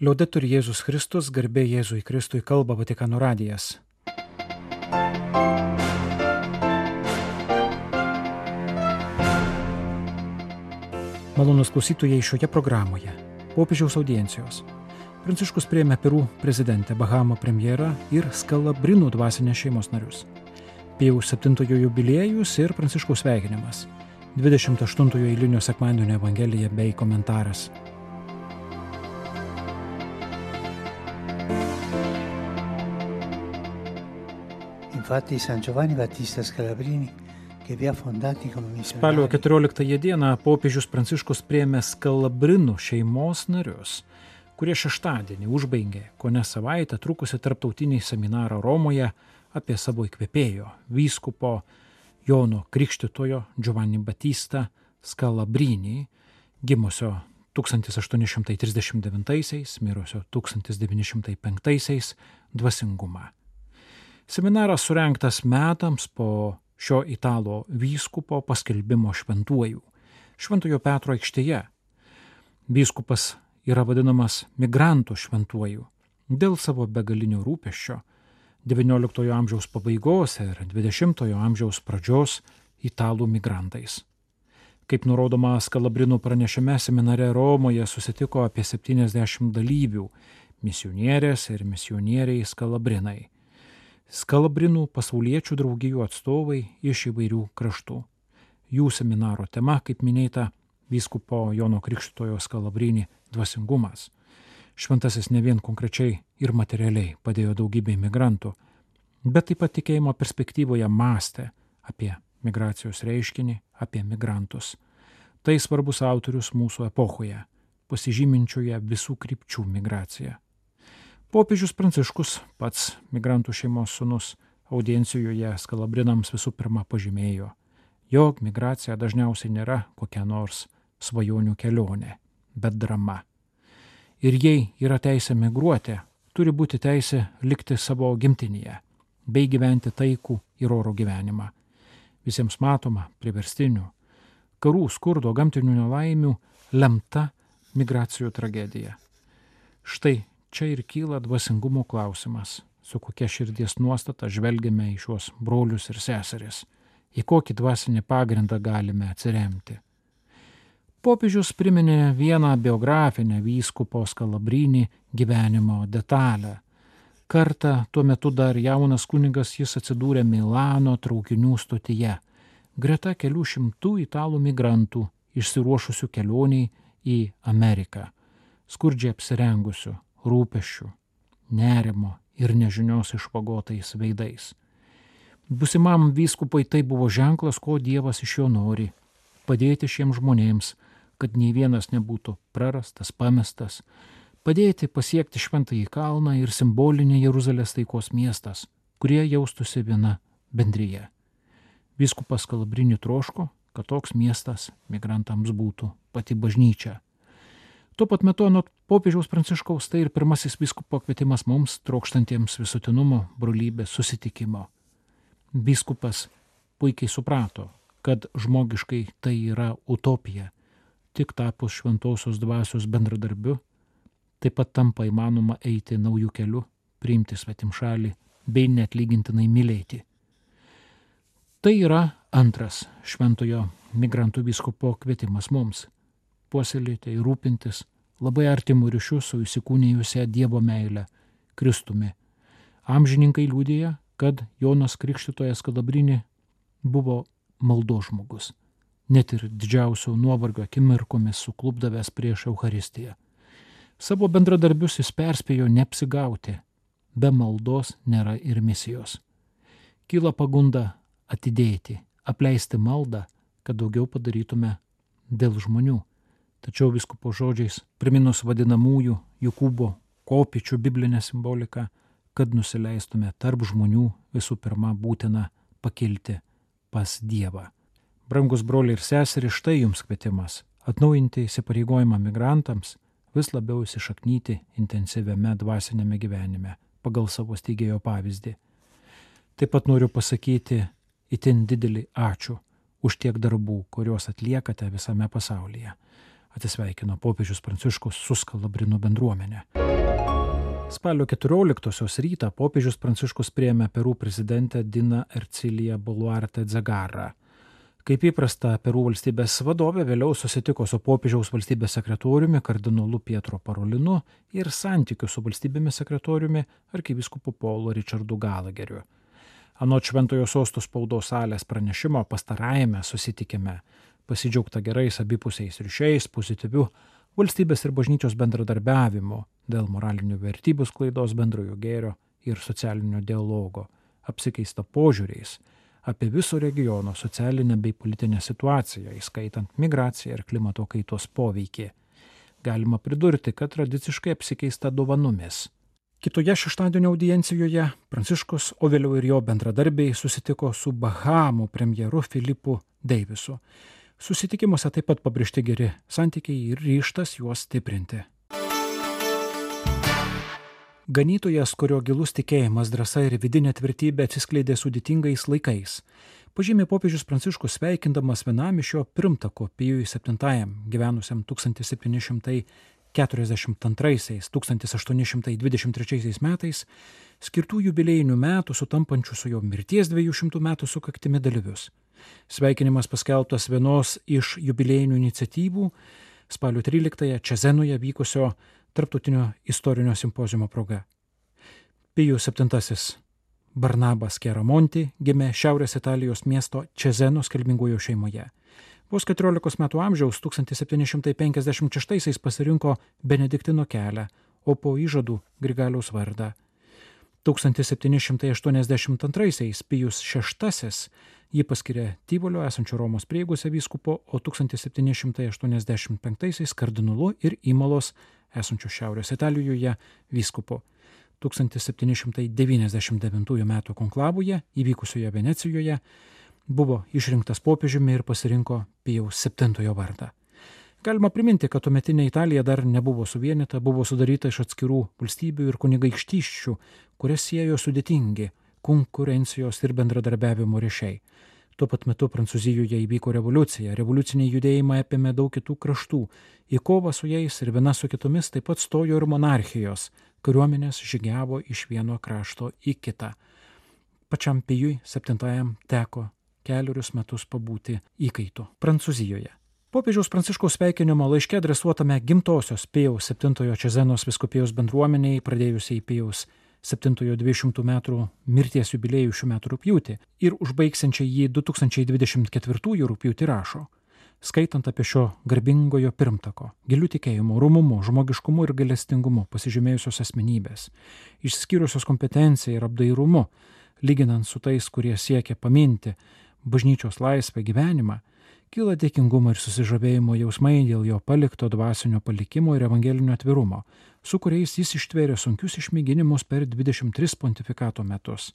Liaudetur Jėzus Kristus, garbė Jėzui Kristui kalba Vatikano radijas. Malonus klausytojai šioje programoje. Popiežiaus audiencijos. Pranciškus prieėmė Perų prezidentę Bahamo premjerą ir Skalabrinų dvasinės šeimos narius. Pėjaus 7-ojo jubiliejus ir Pranciškaus sveikinimas. 28-ojo eilinio sekmadienio Evangelija bei komentaras. Infatti San Giovanni Battista Scalabrini, Spalio missionari, 14 dieną popiežius Pranciškus prieėmė Skalabrinų šeimos narius, kurie šeštadienį užbaigė kone savaitę trukusi tarptautinį seminarą Romoje apie savo įkvėpėjo vyskupo Jono Krikštitojo Giovanni Battista Skalabrinį, gimusio 1839, mirusio 1905 dvasingumą. Seminaras surinktas metams po šio italo vyskupo paskelbimo šventuoju, Šventojo Petro aikštėje. Vyskupas yra vadinamas migrantų šventuoju dėl savo begalinio rūpeščio XIX amžiaus pabaigos ir XX amžiaus pradžios italų migrantais. Kaip nurodoma Skalabrinų pranešime seminare Romoje susitiko apie 70 dalyvių - misionierės ir misionieriai Skalabrinai. Skalabrinų pasauliečių draugijų atstovai iš įvairių kraštų. Jų seminaro tema, kaip minėta, vyskupo Jono Krikštojo Skalabrinį dvasingumas. Šventasis ne vien konkrečiai ir materialiai padėjo daugybė migrantų, bet taip pat tikėjimo perspektyvoje mąstė apie migracijos reiškinį, apie migrantus. Tai svarbus autorius mūsų epochoje, pasižyminčioje visų krypčių migraciją. Popiežius Pranciškus, pats migrantų šeimos sunus, audiencijoje skalabrinams visų pirma pažymėjo, jog migracija dažniausiai nėra kokia nors svajonių kelionė, bet drama. Ir jei yra teisė migruoti, turi būti teisė likti savo gimtinėje, bei gyventi taikų ir oro gyvenimą. Visiems matoma, priverstinių, karų, skurdo, gamtinių nelaimių lemta migracijų tragedija. Štai čia ir kyla dvasingumo klausimas, su kokia širdies nuostata žvelgiame į šiuos brolius ir seseris, į kokį dvasinį pagrindą galime atsiremti. Popiežius priminė vieną biografinę vyskupo skalabrinį gyvenimo detalę. Kartą tuo metu dar jaunas kunigas jis atsidūrė Milano traukinių stotyje, greta kelių šimtų italų migrantų išsiruošusių kelioniai į Ameriką, skurdžiai apsirengusių, rūpešių, nerimo ir nežinios išvagotais veidais. Busimam vyskupui tai buvo ženklas, ko Dievas iš jo nori - padėti šiems žmonėms, kad nei vienas nebūtų prarastas, pamestas, padėti pasiekti šventąjį kalną ir simbolinį Jeruzalės taikos miestas, kurie jaustųsi viena bendryje. Vyskupas Kalabrinį troško, kad toks miestas migrantams būtų pati bažnyčia. Tuo pat metu anot popiežiaus pranciškaus tai ir pirmasis vyskupo kvietimas mums, trokštantiems visuotinumo, brolybės, susitikimo. Vyskupas puikiai suprato, kad žmogiškai tai yra utopija. Tik tapus šventosios dvasios bendradarbiu, taip pat tampa įmanoma eiti naujų kelių, priimti svetimšalį bei netlygintinai mylėti. Tai yra antras šventojo migrantų vyskupo kvietimas mums - puoselėti ir rūpintis labai artimų ryšių su įsikūnijusią Dievo meilę Kristumi. Amžininkai liūdėja, kad Jonas Krikštytojas Kalabrinė buvo maldo žmogus, net ir didžiausio nuovargio akimirkomis suklubdavęs prieš Euharistiją. Savo bendradarbius jis perspėjo neapsigauti, be maldos nėra ir misijos. Kyla pagunda atidėti, apleisti maldą, kad daugiau padarytume dėl žmonių. Tačiau viskupo žodžiais, priminus vadinamųjų Jokūbo kopičių biblinę simboliką, kad nusileistume tarp žmonių visų pirma būtina pakilti pas Dievą. Brangus broliai ir seserys, štai jums kvietimas - atnaujinti įsipareigojimą migrantams, vis labiau įsišaknyti intensyviame dvasinėme gyvenime pagal savo steigėjo pavyzdį. Taip pat noriu pasakyti itin didelį ačiū už tiek darbų, kuriuos atliekate visame pasaulyje. Atsisveikino popiežius Pranciškus su Skalabrino bendruomenė. Spalio 14-osios rytą popiežius Pranciškus priėmė Perų prezidentę Dina Ercilija Boluarte Dzagarą. Kaip įprasta, Perų valstybės vadovė vėliau susitiko su popiežiaus valstybės sekretoriumi kardinolu Pietro Parolinu ir santykių su valstybėmis sekretoriumi arkivyskupu Paulo Richardu Galageriu. Anot Šventojo sostų spaudos salės pranešimo pastarajame susitikime pasidžiaugta gerais abipusiais ryšiais, pozityviu valstybės ir bažnyčios bendradarbiavimu dėl moralinių vertybių sklaidos bendrojo gėrio ir socialinio dialogo, apsikeista požiūriais apie viso regiono socialinę bei politinę situaciją, įskaitant migraciją ir klimato kaitos poveikį. Galima pridurti, kad tradiciškai apsikeista dovanomis. Kitoje šeštadienio audiencijoje Pranciškus, o vėliau ir jo bendradarbiai susitiko su Bahamų premjeru Filipu Deivisu. Susitikimuose taip pat pabrėžti geri santykiai ir ryštas juos stiprinti. Ganytojas, kurio gilus tikėjimas, drąsa ir vidinė tvirtybė atsiskleidė sudėtingais laikais, pažymė popiežius Pranciškus sveikindamas vienam iš jo pirmtako Pijui VII, gyvenusiam 1772-1823 metais, skirtų jubilėjinių metų sutampančių su jo mirties 200 metų sukaktimi dalyvius. Sveikinimas paskelbtas vienos iš jubilėjinių iniciatyvų spalio 13-ąją Čezenoje vykusio tarptautinio istorinio simpozijumo proga. Pijus VII Barnabas Keramonti gimė Šiaurės Italijos miesto Čezenos kilmingojo šeimoje. Vos 14 metų amžiaus 1756 pasirinko Benediktino kelią, o po įžadų Grigaliaus vardą. 1782 Pijus VI jį paskiria Tyvolio esančio Romos prieigose vyskupo, o 1785 kardinolu ir Įmalos esančio Šiaurės Italijoje vyskupu. 1799 m. konklaboje įvykusioje Venecijoje buvo išrinktas popiežiumi ir pasirinko Pijaus VII vardą. Galima priminti, kad tuometinė Italija dar nebuvo suvienita, buvo sudaryta iš atskirų valstybių ir kunigaikštyščių, kurias siejo sudėtingi konkurencijos ir bendradarbiavimo ryšiai. Tuo pat metu Prancūzijoje įvyko revoliucija, revoliuciniai judėjimai apėmė daug kitų kraštų, į kovą su jais ir viena su kitomis taip pat stojo ir monarchijos, kariuomenės žygiavo iš vieno krašto į kitą. Pačiam Pijui septintajam teko keliarius metus pabūti įkaitu Prancūzijoje. Popiežiaus Pranciškaus sveikinimo laiške adresuotame gimtosios Pijaus 7 Čezenos viskupijos bendruomeniai, pradėjusiai Pijaus 7-200 metų mirties jubiliejų šių metų rūpjūtį ir užbaigsiančiai jį 2024 rūpjūtį rašo. Skaitant apie šio garbingojo pirmtako, gilių tikėjimo, rumumu, žmogiškumu ir galestingumu pasižymėjusios asmenybės, išskyrusios kompetenciją ir apdairumu, lyginant su tais, kurie siekia paminti bažnyčios laisvę gyvenimą, kyla dėkingumo ir susižavėjimo jausmai dėl jo palikto dvasinio palikimo ir evangelinio atvirumo, su kuriais jis ištvėrė sunkius išmėginimus per 23 pontifikato metus.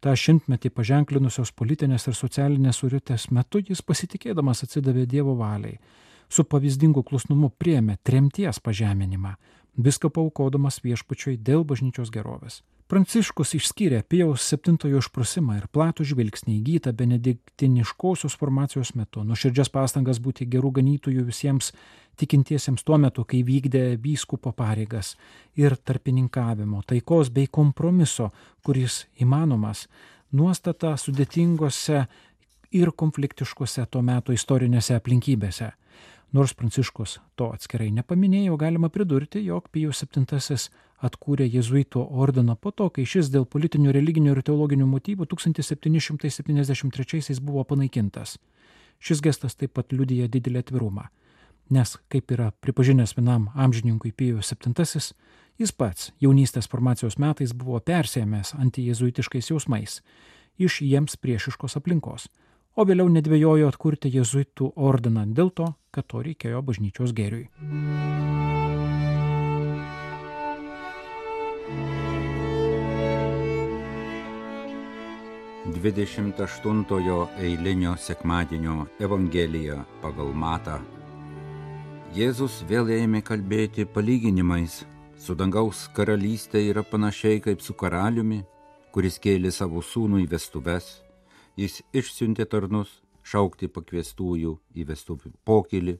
Ta šimtmetį paženklinusios politinės ir socialinės suritės metu jis pasitikėdamas atsidavė Dievo valiai, su pavyzdingu klusnumu priemė tremties pažeminimą, viską paukodamas viešpačiui dėl bažnyčios gerovės. Pranciškus išskyrė Pijaus septintojo išprusimą ir platų žvilgsnį įgytą benediktiniškosios formacijos metu, nuoširdžias pastangas būti gerų ganytojų visiems tikintiesiems tuo metu, kai vykdė vyskupo pareigas ir tarpininkavimo, taikos bei kompromiso, kuris įmanomas, nuostata sudėtingose ir konfliktiškose tuo metu istorinėse aplinkybėse. Nors Pranciškus to atskirai nepaminėjo, galima pridurti, jog Pijus VII atkūrė jėzuito ordiną po to, kai šis dėl politinių, religinių ir teologinių motyvų 1773 buvo panaikintas. Šis gestas taip pat liudyja didelį atvirumą, nes, kaip yra pripažinęs vienam amžininkui Pijus VII, jis pats jaunystės formacijos metais buvo persėmęs antijėzuitiškais jausmais iš jiems priešiškos aplinkos o vėliau nedvėjojo atkurti jėzuitų ordiną dėl to, kad to reikėjo bažnyčios gėriui. Dvidešimt aštuntojo eilinio sekmadienio Evangelija pagal Matą. Jėzus vėl ėmė kalbėti palyginimais. Su dangaus karalystė yra panašiai kaip su karaliumi, kuris kėlė savo sūnų į vestuves jis išsiuntė tarnus šaukti pakviestųjų į vestuvių pokylį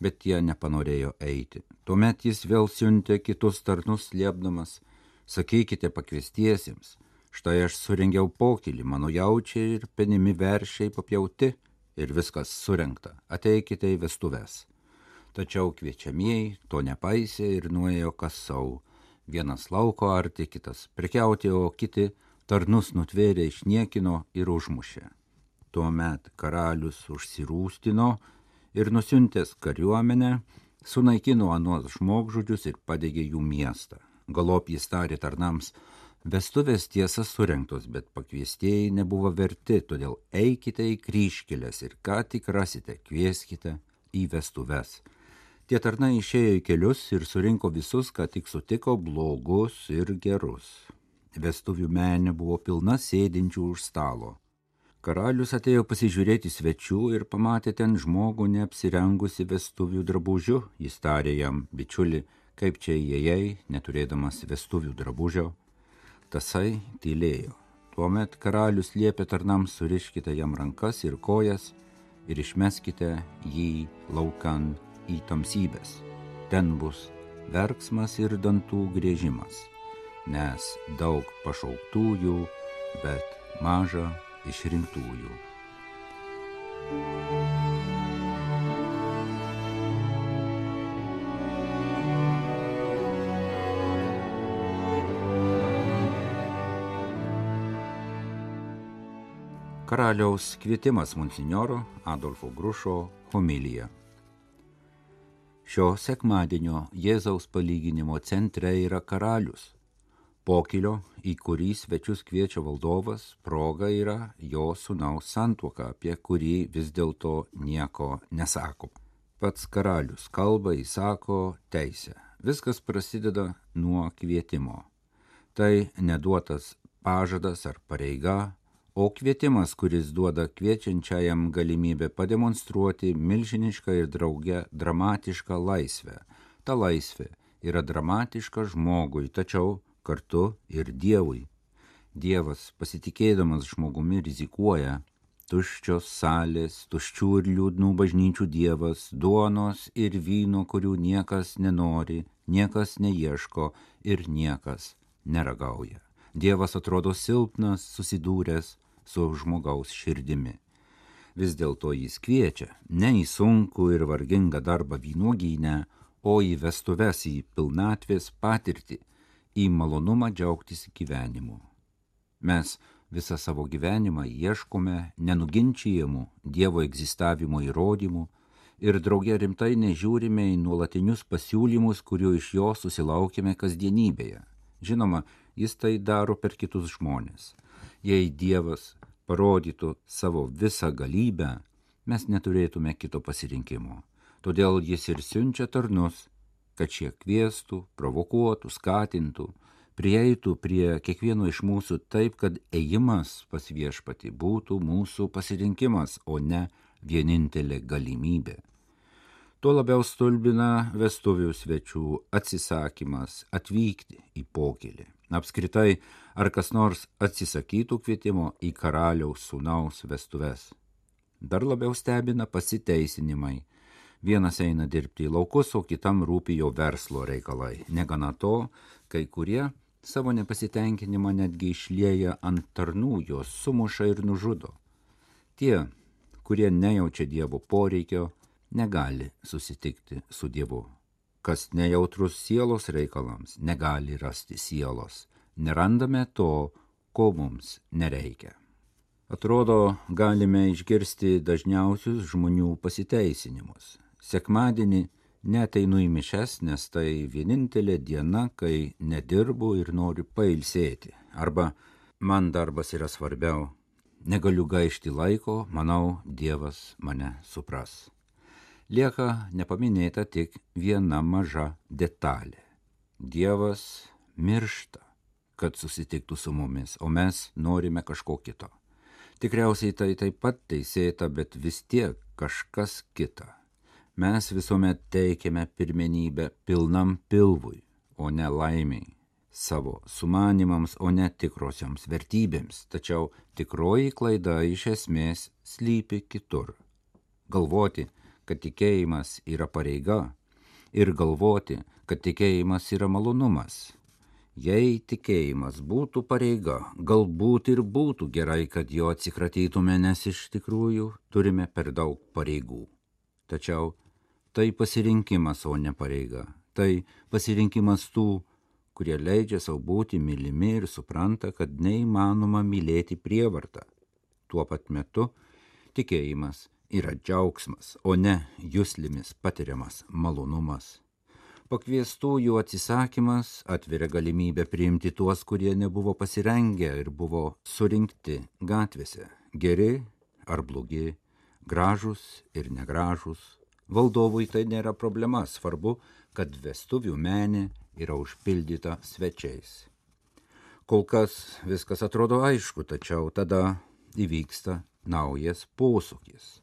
bet jie nepanorėjo eiti. Tuomet jis vėl siuntė kitus tarnus liepdamas, sakykite pakviestiesiems, štai aš surengiau pokylį, mano jaučiai ir penimi veršiai papjauti ir viskas surenkta, ateikite į vestuves. Tačiau kviečiamieji to nepaisė ir nuėjo kas savo, vienas lauko arti, kitas prekiauti, o kiti tarnus nutvėrė išniekino ir užmušė. Tuomet karalius užsirūstino ir nusiuntęs kariuomenę, sunaikino anuos žmogžudžius ir padegė jų miestą. Galop jis tarė tarnams, vestuvės tiesa surinktos, bet pakviestieji nebuvo verti, todėl eikite į kryškelės ir ką tik rasite, kvieskite į vestuves. Tie tarnai išėjo į kelius ir surinko visus, ką tik sutiko, blogus ir gerus. Vestuvių menė buvo pilna sėdinčių už stalo. Karalius atėjo pasižiūrėti svečių ir pamatė ten žmogų neapsirengusi vestuvių drabužių. Jis tarė jam, bičiuli, kaip čia įėjai, neturėdamas vestuvių drabužio. Tasai tylėjo. Tuomet karalius liepė tarnams suriškite jam rankas ir kojas ir išmeskite jį laukan į tamsybės. Ten bus verksmas ir dantų grėžimas, nes daug pašauktųjų, bet maža išrinktųjų. Karaliaus kvietimas monsinjoro Adolfo Grušo homilija. Šio sekmadienio Jėzaus palyginimo centre yra karalius. Pokilio, į kurį svečius kviečia valdovas, proga yra jo sunaus santuoka, apie kurį vis dėlto nieko nesako. Pats karalius kalba įsako teisę. Viskas prasideda nuo kvietimo. Tai neduotas pažadas ar pareiga, o kvietimas, kuris duoda kviečiančiajam galimybę pademonstruoti milžinišką ir drauge dramatišką laisvę. Ta laisvė yra dramatiška žmogui, tačiau kartu ir Dievui. Dievas, pasitikėdamas žmogumi, rizikuoja. Tuščios salės, tuščių ir liūdnų bažnyčių Dievas, duonos ir vyno, kurių niekas nenori, niekas neieško ir niekas neragauja. Dievas atrodo silpnas, susidūręs su žmogaus širdimi. Vis dėlto jis kviečia ne į sunkų ir vargingą darbą vynuogynę, o į vestuves, į pilnatvės patirtį, į malonumą džiaugtis gyvenimu. Mes visą savo gyvenimą ieškome nenuginčiamų Dievo egzistavimo įrodymų ir drauge rimtai nežiūrime į nuolatinius pasiūlymus, kurių iš jo susilaukime kasdienybėje. Žinoma, jis tai daro per kitus žmonės. Jei Dievas parodytų savo visą galybę, mes neturėtume kito pasirinkimo. Todėl jis ir siunčia tarnus, kad šie kvieštų, provokuotų, skatintų, prieitų prie kiekvieno iš mūsų taip, kad ėjimas pas viešpati būtų mūsų pasirinkimas, o ne vienintelė galimybė. Tuo labiau stulbina vestuvių svečių atsisakymas atvykti į pokylį. Apskritai, ar kas nors atsisakytų kvietimo į karaliaus sūnaus vestuves. Dar labiau stebina pasiteisinimai. Vienas eina dirbti į laukus, o kitam rūpi jo verslo reikalai. Negana to, kai kurie savo nepasitenkinimą netgi išlieja ant tarnų, juos sumuša ir nužudo. Tie, kurie nejaučia Dievo poreikio, negali susitikti su Dievu kas nejautrus sielos reikalams, negali rasti sielos. Nerandame to, ko mums nereikia. Atrodo, galime išgirsti dažniausius žmonių pasiteisinimus. Sekmadienį neteinu į mišes, nes tai vienintelė diena, kai nedirbu ir noriu pailsėti. Arba man darbas yra svarbiau. Negaliu gaišti laiko, manau, Dievas mane supras lieka nepaminėta tik viena maža detalė. Dievas miršta, kad susitiktų su mumis, o mes norime kažko kito. Tikriausiai tai taip pat teisėta, bet vis tiek kažkas kita. Mes visuomet teikiame pirmenybę pilnam pilvui, o ne laimiai, savo sumanimams, o ne tikrosioms vertybėms. Tačiau tikroji klaida iš esmės slypi kitur. Galvoti, kad tikėjimas yra pareiga ir galvoti, kad tikėjimas yra malonumas. Jei tikėjimas būtų pareiga, galbūt ir būtų gerai, kad jo atsikratytume, nes iš tikrųjų turime per daug pareigų. Tačiau tai pasirinkimas, o ne pareiga. Tai pasirinkimas tų, kurie leidžia savo būti mylimi ir supranta, kad neįmanoma mylėti prievartą. Tuo pat metu tikėjimas yra džiaugsmas, o ne jūslimis patiriamas malonumas. Pakviestųjų atsisakymas atveria galimybę priimti tuos, kurie nebuvo pasirengę ir buvo surinkti gatvėse - geri ar blogi, gražus ir negražus. Valdovui tai nėra problema, svarbu, kad vestuvių menė yra užpildyta svečiais. Kol kas viskas atrodo aišku, tačiau tada įvyksta naujas posūkis.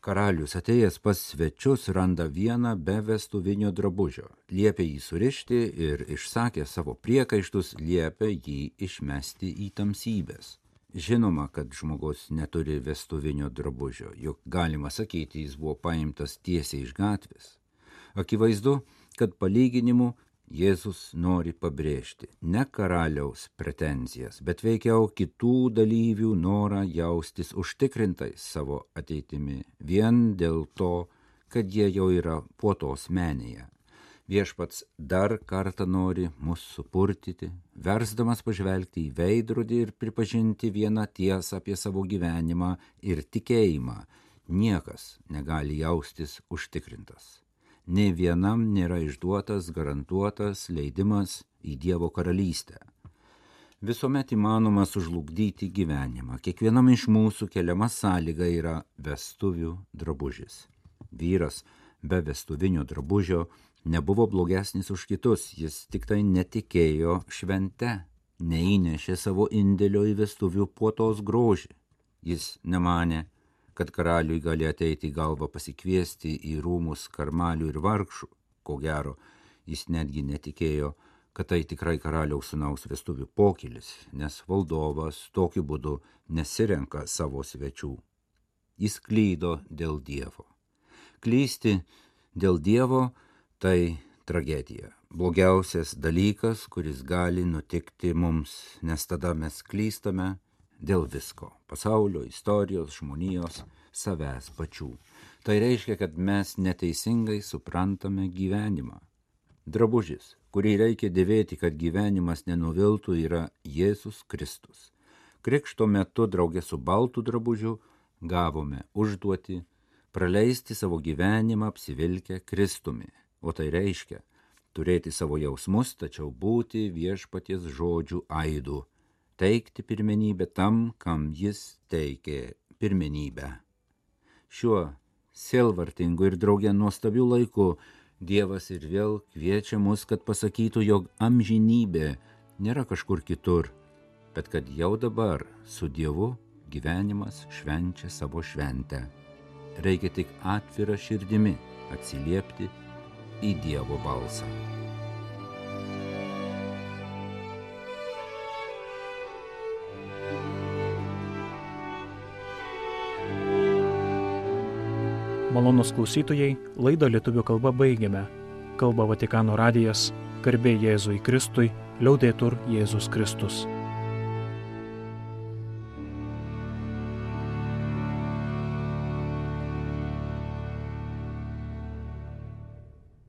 Karalius atėjęs pas svečius randa vieną be vestuvinio drabužio, liepia jį surišti ir išsakė savo priekaištus, liepia jį išmesti į tamsybės. Žinoma, kad žmogus neturi vestuvinio drabužio, juk galima sakyti, jis buvo paimtas tiesiai iš gatvės. Akivaizdu, kad palyginimu Jėzus nori pabrėžti ne karaliaus pretenzijas, bet veikiau kitų dalyvių norą jaustis užtikrintais savo ateitimi vien dėl to, kad jie jau yra puotos menėje. Viešpats dar kartą nori mus supurtyti, versdamas pažvelgti į veidrodį ir pripažinti vieną tiesą apie savo gyvenimą ir tikėjimą. Niekas negali jaustis užtikrintas nei vienam nėra išduotas garantuotas leidimas į Dievo karalystę. Visuomet įmanoma sužlugdyti gyvenimą. Kiekvienam iš mūsų keliama sąlyga yra vestuvių drabužis. Vyras be vestuvinio drabužio nebuvo blogesnis už kitus, jis tik tai netikėjo švente, neįnešė savo indėlio į vestuvių puotos grožį. Jis nemanė, kad karaliui gali ateiti į galvą pasikviesti į rūmus karmalių ir vargšų. Ko gero, jis netgi netikėjo, kad tai tikrai karaliaus sunaus vestuvių pokylis, nes valdovas tokiu būdu nesirenka savo svečių. Jis klydo dėl Dievo. Klysti dėl Dievo tai tragedija. Blogiausias dalykas, kuris gali nutikti mums, nes tada mes klystame dėl visko - pasaulio, istorijos, žmonijos, savęs pačių. Tai reiškia, kad mes neteisingai suprantame gyvenimą. Drabužis, kurį reikia dėvėti, kad gyvenimas nenuviltų, yra Jėzus Kristus. Krikšto metu draugė su baltų drabužiu gavome užduoti praleisti savo gyvenimą apsivilkę Kristumi, o tai reiškia turėti savo jausmus, tačiau būti viešpaties žodžių aidu teikti pirmenybę tam, kam jis teikė pirmenybę. Šiuo sielvartingu ir draugė nuostabiu laiku Dievas ir vėl kviečia mus, kad pasakytų, jog amžinybė nėra kažkur kitur, bet kad jau dabar su Dievu gyvenimas švenčia savo šventę. Reikia tik atvira širdimi atsiliepti į Dievo balsą. Malonus klausytojai, laidą lietuvių kalba baigiame. Kalba Vatikano radijas, garbė Jėzui Kristui, liaudėtur Jėzus Kristus.